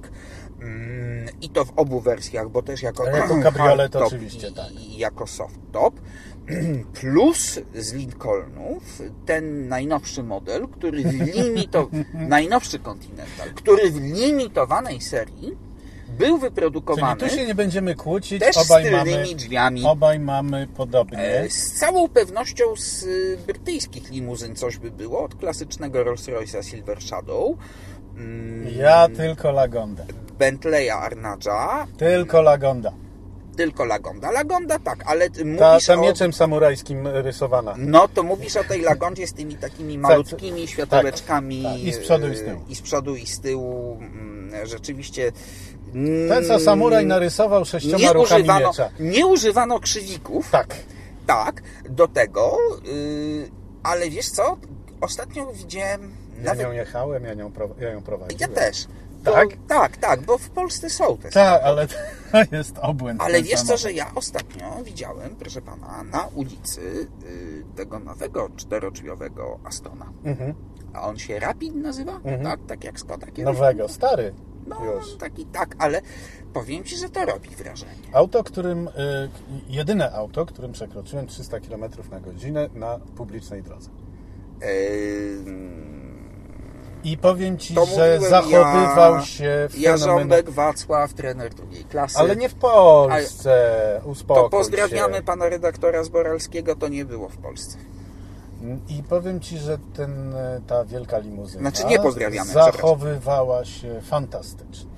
Speaker 1: Mm, I to w obu wersjach, bo też jako,
Speaker 2: jako kabriolet
Speaker 1: hardtop
Speaker 2: oczywiście,
Speaker 1: i,
Speaker 2: tak.
Speaker 1: i jako softtop. Plus z Lincolnów ten najnowszy model, który w limito... najnowszy Continental, który w limitowanej serii był
Speaker 2: Czyli
Speaker 1: wyprodukowany
Speaker 2: tu się nie będziemy kłócić,
Speaker 1: też z
Speaker 2: obaj
Speaker 1: tylnymi
Speaker 2: mamy,
Speaker 1: drzwiami.
Speaker 2: obaj mamy podobnie.
Speaker 1: E, Z całą pewnością z y, brytyjskich limuzyn coś by było, od klasycznego Rolls-Royce'a Silver Shadow, mm,
Speaker 2: Ja tylko Lagonda.
Speaker 1: Bentleya Arnadża,
Speaker 2: Tylko Lagonda.
Speaker 1: Tylko Lagonda. Lagonda tak, ale
Speaker 2: Ta,
Speaker 1: mówisz
Speaker 2: ta
Speaker 1: o...
Speaker 2: mieczem samurajskim rysowana.
Speaker 1: No to mówisz o tej Lagondzie z tymi takimi malutkimi światełeczkami.
Speaker 2: tak. I z przodu, i z tyłu.
Speaker 1: I z przodu, i z tyłu. mm, Rzeczywiście...
Speaker 2: Ten, co samuraj narysował sześcioma
Speaker 1: nie
Speaker 2: ruchami
Speaker 1: używano,
Speaker 2: miecza.
Speaker 1: nie używano krzywików.
Speaker 2: Tak.
Speaker 1: Tak, do tego, yy, ale wiesz co? Ostatnio widziałem.
Speaker 2: Ja
Speaker 1: Nawet,
Speaker 2: nią jechałem, ja, nią, ja ją prowadziłem.
Speaker 1: ja też. Bo,
Speaker 2: Tak?
Speaker 1: Tak, tak, bo w Polsce są te
Speaker 2: Tak, ale to jest obłęd.
Speaker 1: Ale wiesz co,
Speaker 2: samochód.
Speaker 1: że ja ostatnio widziałem, proszę pana, na ulicy yy, tego nowego czterodrzwiowego Astona.
Speaker 2: Mhm.
Speaker 1: A on się Rapid nazywa?
Speaker 2: Mhm.
Speaker 1: Tak, tak jak Skoda kiedyś.
Speaker 2: Nowego, stary
Speaker 1: No,
Speaker 2: już.
Speaker 1: taki tak, ale powiem ci, że to robi wrażenie.
Speaker 2: Auto, którym, y, jedyne auto, którym przekroczyłem 300 km na godzinę na publicznej drodze.
Speaker 1: Yy,
Speaker 2: I powiem Ci,
Speaker 1: To
Speaker 2: że zachowywał
Speaker 1: ja-
Speaker 2: się
Speaker 1: Jarząbek Wacław, trener drugiej klasy.
Speaker 2: Ale nie w Polsce, uspokój
Speaker 1: To pozdrawiamy
Speaker 2: się.
Speaker 1: pana redaktora Zboralskiego, to nie było w Polsce.
Speaker 2: I powiem Ci, że ten, e, ta wielka limuzyna
Speaker 1: Znaczy, nie pozdrawiamy,
Speaker 2: zachowywała się fantastycznie.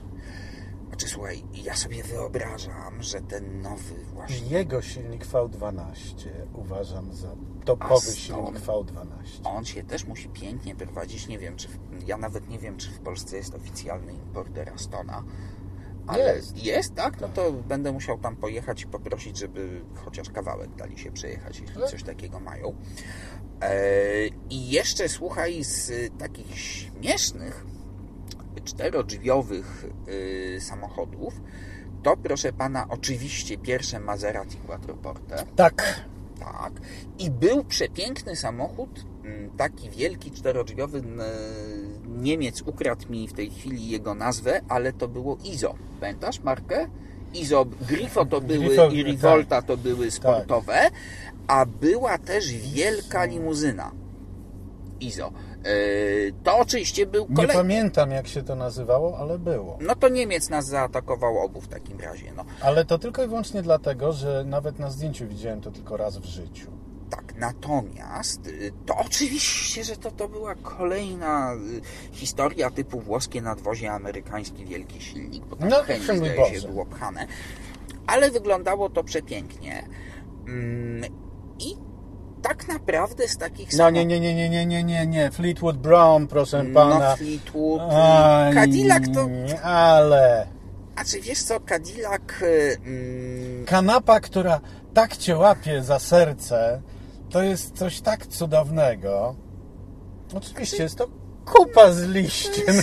Speaker 1: Znaczy słuchaj, ja sobie wyobrażam, że ten nowy właśnie
Speaker 2: Jego silnik V12 uważam za topowy silnik V12.
Speaker 1: on się też musi pięknie prowadzić. Nie wiem, czy w, ja nawet nie wiem, czy w Polsce jest oficjalny importer Astona. Ale
Speaker 2: Jest.
Speaker 1: jest, tak? No to będę musiał tam pojechać i poprosić, żeby chociaż kawałek dali się przejechać, jeśli
Speaker 2: Tak.
Speaker 1: coś takiego mają. E, I jeszcze słuchaj, z takich śmiesznych czterodrzwiowych y, samochodów, to proszę pana, oczywiście pierwsze Maserati Quattroporte.
Speaker 2: Tak,
Speaker 1: Tak. I był przepiękny samochód, mm, taki wielki, czterodrzwiowy. Niemiec ukradł mi w tej chwili jego nazwę, ale to było Izo. Pamiętasz markę? Izo, Grifo to były
Speaker 2: Grifo,
Speaker 1: i
Speaker 2: tak.
Speaker 1: Rivolta to były sportowe, a była też wielka limuzyna. Izo. Yy, To oczywiście był
Speaker 2: nie
Speaker 1: kolej.
Speaker 2: pamiętam jak się to nazywało, ale było.
Speaker 1: No to Niemiec nas zaatakował obu w takim razie. No.
Speaker 2: Ale to tylko i wyłącznie dlatego, że nawet na zdjęciu widziałem to tylko raz w życiu.
Speaker 1: Tak, natomiast y, to oczywiście, że to, to była kolejna y, historia typu włoskie nadwozie, amerykański wielki silnik, bo tam
Speaker 2: No,
Speaker 1: chęć zdaje się było pchane. Ale wyglądało to przepięknie. Tak naprawdę z takich
Speaker 2: No nie, nie, nie, nie, nie, nie, nie, nie. Fleetwood Brown, proszę
Speaker 1: No
Speaker 2: pana.
Speaker 1: Fleetwood, y,
Speaker 2: Aj,
Speaker 1: Cadillac to...
Speaker 2: Ale...
Speaker 1: A czy wiesz co, Cadillac... y, mm,
Speaker 2: Kanapa, która tak cię łapie za serce, to jest coś tak cudownego. Oczywiście jest to kupa z liściem.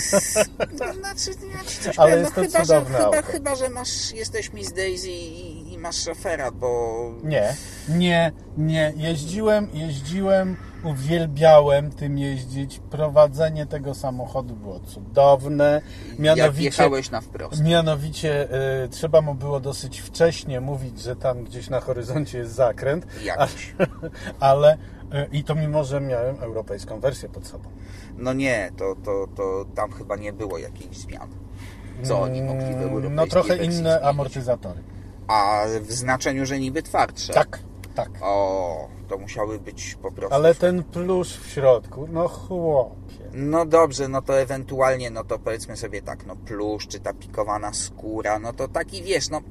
Speaker 1: No, znaczy, ci coś
Speaker 2: Ale
Speaker 1: powiem,
Speaker 2: jest to
Speaker 1: no, chyba, że,
Speaker 2: cudowne
Speaker 1: chyba,
Speaker 2: auto.
Speaker 1: chyba, że masz, jesteś Miss Daisy i masz szofera, bo...
Speaker 2: Nie, nie, nie. Jeździłem, jeździłem, uwielbiałem tym jeździć. Prowadzenie tego samochodu było cudowne.
Speaker 1: Jak
Speaker 2: Mianowicie,
Speaker 1: jechałeś na wprost.
Speaker 2: mianowicie y, trzeba mu było dosyć wcześnie mówić, że tam gdzieś na horyzoncie jest zakręt.
Speaker 1: Jakiś.
Speaker 2: Ale y, i to mimo, że miałem europejską wersję pod sobą.
Speaker 1: No nie, to, to, to tam chyba nie było jakichś zmian. Co oni mogli w
Speaker 2: Mm,
Speaker 1: europejskiej
Speaker 2: No trochę inne
Speaker 1: zmienić?
Speaker 2: amortyzatory.
Speaker 1: A w znaczeniu, że niby twardsze.
Speaker 2: Tak, tak.
Speaker 1: O, to musiały być po prostu...
Speaker 2: Ale ten plusz w środku, no chłopie.
Speaker 1: No dobrze, no to ewentualnie, no to powiedzmy sobie tak, no plusz, czy ta pikowana skóra, no to taki, wiesz, no,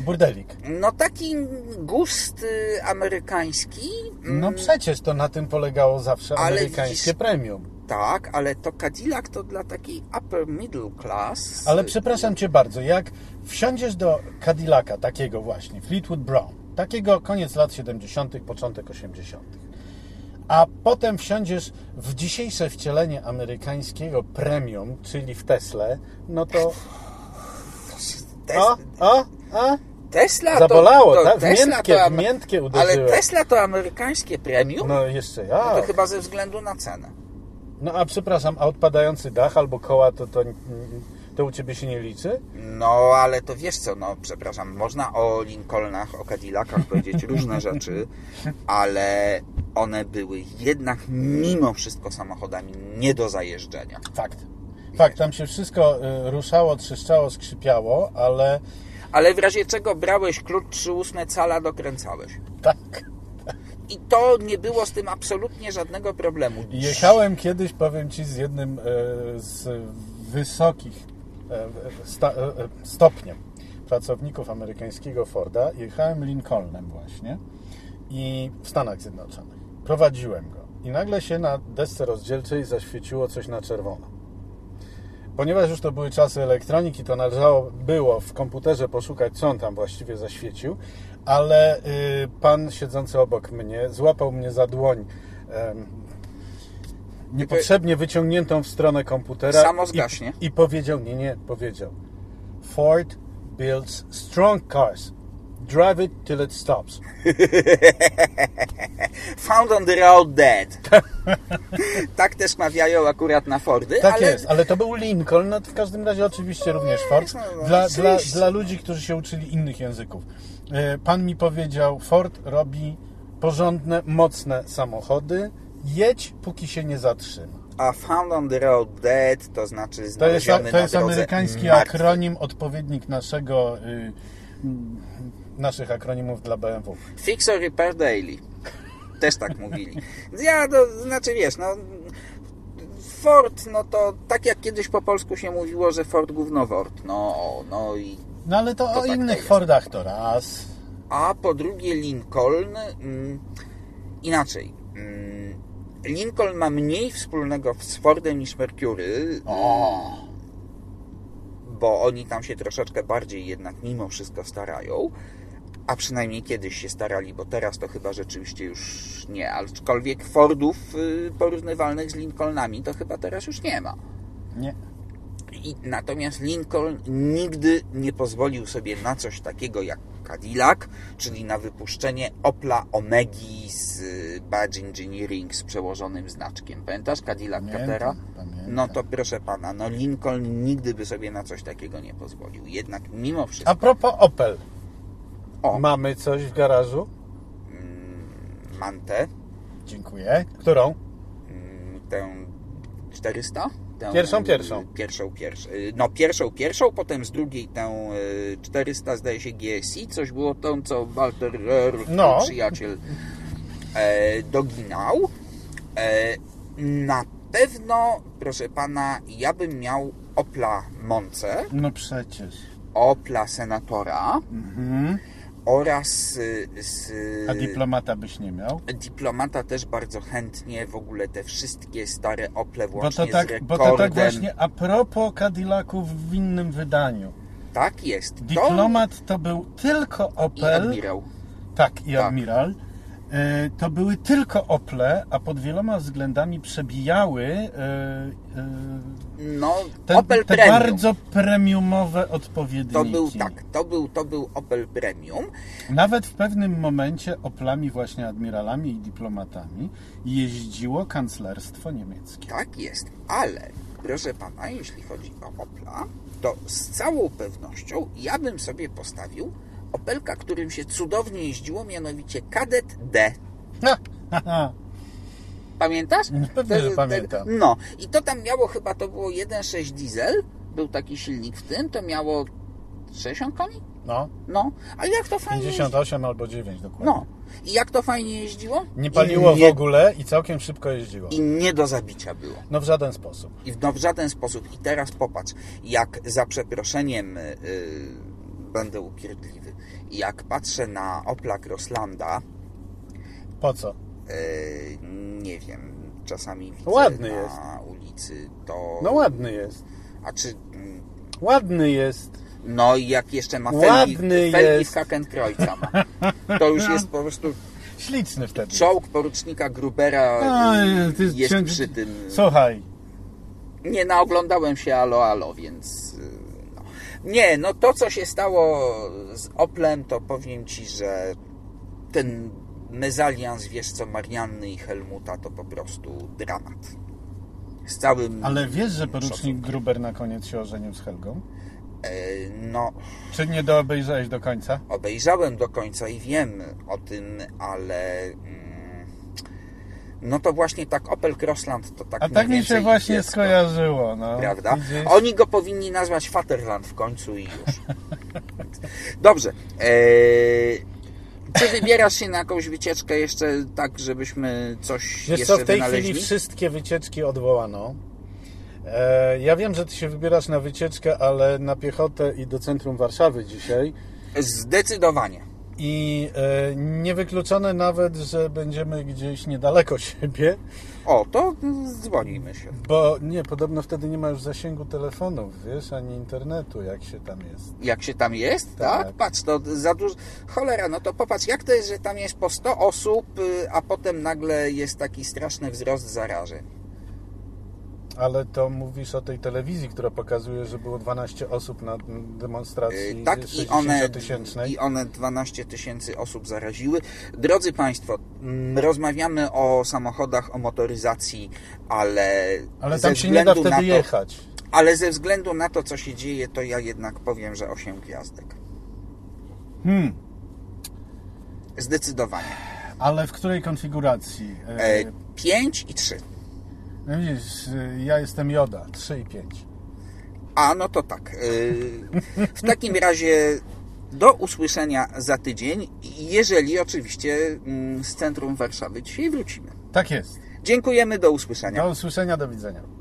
Speaker 2: Burdelik.
Speaker 1: no taki gust y, amerykański. mm,
Speaker 2: No przecież to na tym polegało zawsze
Speaker 1: Ale
Speaker 2: amerykańskie
Speaker 1: widzisz-
Speaker 2: premium.
Speaker 1: Tak, ale to Cadillac to dla takiej upper middle class.
Speaker 2: Ale przepraszam Cię bardzo, jak wsiądziesz do Cadillaca takiego właśnie, Fleetwood Brown, takiego koniec lat 70., początek 80., a potem wsiądziesz w dzisiejsze wcielenie amerykańskiego premium, czyli w Tesla, no to
Speaker 1: Tes-
Speaker 2: o, o, o,
Speaker 1: Tesla
Speaker 2: zabolało,
Speaker 1: to, to
Speaker 2: tak?
Speaker 1: Tesla
Speaker 2: miętkie,
Speaker 1: to,
Speaker 2: miętkie
Speaker 1: Ale
Speaker 2: uderzyłem.
Speaker 1: Tesla to amerykańskie premium?
Speaker 2: No jeszcze
Speaker 1: No
Speaker 2: ja.
Speaker 1: to chyba ze względu na cenę.
Speaker 2: No a przepraszam, a odpadający dach albo koła to, to, to u Ciebie się nie liczy?
Speaker 1: No, ale to wiesz co, no przepraszam, można o Lincolnach, o Cadillacach powiedzieć różne rzeczy, ale one były jednak mimo wszystko samochodami nie do zajeżdżenia.
Speaker 2: Fakt. Fakt, tam się wszystko y, ruszało, trzeszczało, skrzypiało, ale
Speaker 1: Ale w razie czego brałeś klucz 3,8 cala, dokręcałeś.
Speaker 2: tak.
Speaker 1: I to nie było z tym absolutnie żadnego problemu.
Speaker 2: Jechałem kiedyś, powiem Ci, z jednym e, z wysokich e, sta, e, e, stopniem pracowników amerykańskiego Forda. Jechałem Lincolnem właśnie i w Stanach Zjednoczonych. Prowadziłem go i nagle się na desce rozdzielczej zaświeciło coś na czerwono. Ponieważ już to były czasy elektroniki, to należało było w komputerze poszukać, co on tam właściwie zaświecił, ale y, pan siedzący obok mnie złapał mnie za dłoń niepotrzebnie wyciągniętą w stronę komputera
Speaker 1: Samo zgaśnie.
Speaker 2: i, i powiedział, nie, nie, powiedział Ford builds strong cars. Drive it till it stops.
Speaker 1: Found on the road dead. tak też mawiają akurat na Fordy,
Speaker 2: Tak
Speaker 1: ale
Speaker 2: jest, ale to był Lincoln, no w każdym razie oczywiście również Ford.
Speaker 1: no, no,
Speaker 2: Dla, dla, dla ludzi, którzy się uczyli innych języków. E, Pan mi powiedział, Ford robi porządne, mocne samochody. Jedź, póki się nie zatrzyma.
Speaker 1: a found on the road dead to znaczy
Speaker 2: To jest,
Speaker 1: znaleziony
Speaker 2: to jest
Speaker 1: na drodze
Speaker 2: amerykański
Speaker 1: martwy.
Speaker 2: akronim, odpowiednik naszego, y, naszych akronimów dla BMW.
Speaker 1: Fix or repair daily. Też tak mówili. Ja, no, znaczy wiesz, no Ford, no to tak jak kiedyś po polsku się mówiło, że Ford gównowort. No, no i
Speaker 2: No ale to,
Speaker 1: To
Speaker 2: o
Speaker 1: tak to
Speaker 2: innych
Speaker 1: jest.
Speaker 2: Fordach to raz.
Speaker 1: a po drugie Lincoln mm, inaczej. Mm, Lincoln ma mniej wspólnego z Fordem niż Mercury,
Speaker 2: O,
Speaker 1: bo oni tam się troszeczkę bardziej jednak mimo wszystko starają, a przynajmniej kiedyś się starali, bo teraz to chyba rzeczywiście już nie, aczkolwiek Fordów y, porównywalnych z Lincolnami to chyba teraz już nie ma.
Speaker 2: nie.
Speaker 1: I, natomiast Lincoln nigdy nie pozwolił sobie na coś takiego jak Cadillac, czyli na wypuszczenie Opla Omegi z y, Badge Engineering z przełożonym znaczkiem. Pamiętasz Cadillac
Speaker 2: Pamiętam,
Speaker 1: Catera?
Speaker 2: pamiętam.
Speaker 1: No to proszę pana, no Lincoln nigdy by sobie na coś takiego nie pozwolił. Jednak mimo wszystko,
Speaker 2: A propos Opel.
Speaker 1: O,
Speaker 2: Mamy coś w garażu?
Speaker 1: Mantę,
Speaker 2: Dziękuję. Którą?
Speaker 1: mm, tę 400? Tę,
Speaker 2: Pierwszą,
Speaker 1: y,
Speaker 2: pierwszą.
Speaker 1: Pierwszą, pierwszą. y, No pierwszą, pierwszą, potem z drugiej tę y, 400 zdaje się GSI, coś było tą, co Walter Röhr,
Speaker 2: No.
Speaker 1: no. przyjaciel, e, doginał. E, na pewno, proszę pana, ja bym miał Opla Monce,
Speaker 2: No przecież.
Speaker 1: Opla Senatora
Speaker 2: Mhm.
Speaker 1: Oraz y, z...
Speaker 2: A dyplomata byś nie miał?
Speaker 1: Diplomata też bardzo chętnie, w ogóle te wszystkie stare Ople
Speaker 2: Bo
Speaker 1: włącznie
Speaker 2: to, tak,
Speaker 1: z
Speaker 2: bo
Speaker 1: rekordem.
Speaker 2: to tak właśnie a propos Cadillaców w innym wydaniu.
Speaker 1: Tak jest. To
Speaker 2: Diplomat to był tylko
Speaker 1: i
Speaker 2: Opel.
Speaker 1: admirał.
Speaker 2: Tak, i
Speaker 1: Tak.
Speaker 2: Admiral. E, To były tylko Ople, a pod wieloma względami przebijały e, e,
Speaker 1: No,
Speaker 2: te,
Speaker 1: Opel
Speaker 2: te
Speaker 1: Premium.
Speaker 2: bardzo premiumowe odpowiedniki.
Speaker 1: To był tak, to był, to był Opel Premium.
Speaker 2: Nawet w pewnym momencie Oplami właśnie admiralami i dyplomatami jeździło kanclerstwo niemieckie.
Speaker 1: Tak jest, ale proszę pana, jeśli chodzi o Opla, to z całą pewnością ja bym sobie postawił Opelka, którym się cudownie jeździło, mianowicie Kadet D. Pamiętasz?
Speaker 2: Pewnie,
Speaker 1: Te-
Speaker 2: że
Speaker 1: te-
Speaker 2: pamiętam.
Speaker 1: No, i to tam miało chyba, to było 1.6 diesel, był taki silnik w tym, to miało 60 koni?
Speaker 2: No,
Speaker 1: No, a jak to fajnie jeździło?
Speaker 2: 58 albo 9 dokładnie.
Speaker 1: No, i jak to fajnie jeździło?
Speaker 2: Nie paliło
Speaker 1: nie,
Speaker 2: w ogóle i całkiem szybko jeździło.
Speaker 1: I nie do zabicia było.
Speaker 2: No w żaden sposób.
Speaker 1: I w, no, w żaden sposób. I teraz popatrz, jak za przeproszeniem yy, będę upierdliwy, jak patrzę na Opla Crosslanda,
Speaker 2: Po co?
Speaker 1: yy, nie wiem, czasami widzę
Speaker 2: Ładny
Speaker 1: na
Speaker 2: jest.
Speaker 1: ulicy, to...
Speaker 2: No ładny jest.
Speaker 1: A czy...
Speaker 2: Ładny jest.
Speaker 1: No i jak jeszcze ma felgi, felgi
Speaker 2: jest.
Speaker 1: w Hakenkreuza ma, to już jest po prostu
Speaker 2: Śliczny wtedy.
Speaker 1: czołg porucznika Grubera
Speaker 2: Oj, ty
Speaker 1: jest przy tym.
Speaker 2: Słuchaj,
Speaker 1: Nie naoglądałem się alo alo, więc y, no. Nie, no to co się stało z Oplem, to powiem Ci, że ten mezalians, wiesz co, Marianny i Helmuta to po prostu dramat. Z całym...
Speaker 2: ale wiesz, że porucznik
Speaker 1: szacunkiem.
Speaker 2: Gruber na koniec się ożenił z Helgą?
Speaker 1: E, No,
Speaker 2: Czy nie do obejrzałeś do końca?
Speaker 1: obejrzałem do końca i wiem o tym, ale... No to właśnie tak Opel Crossland to tak
Speaker 2: A tak mi się właśnie
Speaker 1: dziecko.
Speaker 2: skojarzyło. No.
Speaker 1: prawda?
Speaker 2: Widzisz?
Speaker 1: Oni go powinni nazwać Vaterland w końcu i już. Dobrze. Eee, czy wybierasz się na jakąś wycieczkę jeszcze tak, żebyśmy coś
Speaker 2: Wiesz
Speaker 1: jeszcze
Speaker 2: co, w tej
Speaker 1: wynaleźli?
Speaker 2: chwili wszystkie wycieczki odwołano. E, ja wiem, że ty się wybierasz na wycieczkę, ale na piechotę i do centrum Warszawy dzisiaj.
Speaker 1: Zdecydowanie.
Speaker 2: I e, niewykluczone nawet, że będziemy gdzieś niedaleko siebie,
Speaker 1: O, to dzwonimy się.
Speaker 2: bo nie, podobno wtedy nie ma już zasięgu telefonów, wiesz, ani internetu, jak się tam jest.
Speaker 1: Jak się tam jest, tak?
Speaker 2: Tak.
Speaker 1: Patrz, to za dużo... Cholera, no to popatrz, jak to jest, że tam jest po 100 osób, y, a potem nagle jest taki straszny wzrost zarażeń.
Speaker 2: Ale to mówisz o tej telewizji, która pokazuje, że było 12 osób na demonstracji
Speaker 1: Yy, Tak, i one,
Speaker 2: 60-tysięcznej.
Speaker 1: i one 12 tysięcy osób zaraziły. Drodzy Państwo, mm, rozmawiamy o samochodach, o motoryzacji, ale.
Speaker 2: Ale tam się nie da wtedy
Speaker 1: to,
Speaker 2: jechać.
Speaker 1: Ale ze względu na to, co się dzieje, to ja jednak powiem, że 8 gwiazdek.
Speaker 2: Hmm.
Speaker 1: Zdecydowanie.
Speaker 2: Ale w której konfiguracji? E,
Speaker 1: E, 5 i 3.
Speaker 2: no widzisz, e, ja jestem Joda, 3 i 5.
Speaker 1: A no to tak. Yy, w takim razie do usłyszenia za tydzień, jeżeli oczywiście mm, z centrum Warszawy dzisiaj wrócimy.
Speaker 2: Tak jest.
Speaker 1: Dziękujemy, do usłyszenia.
Speaker 2: Do usłyszenia, do widzenia.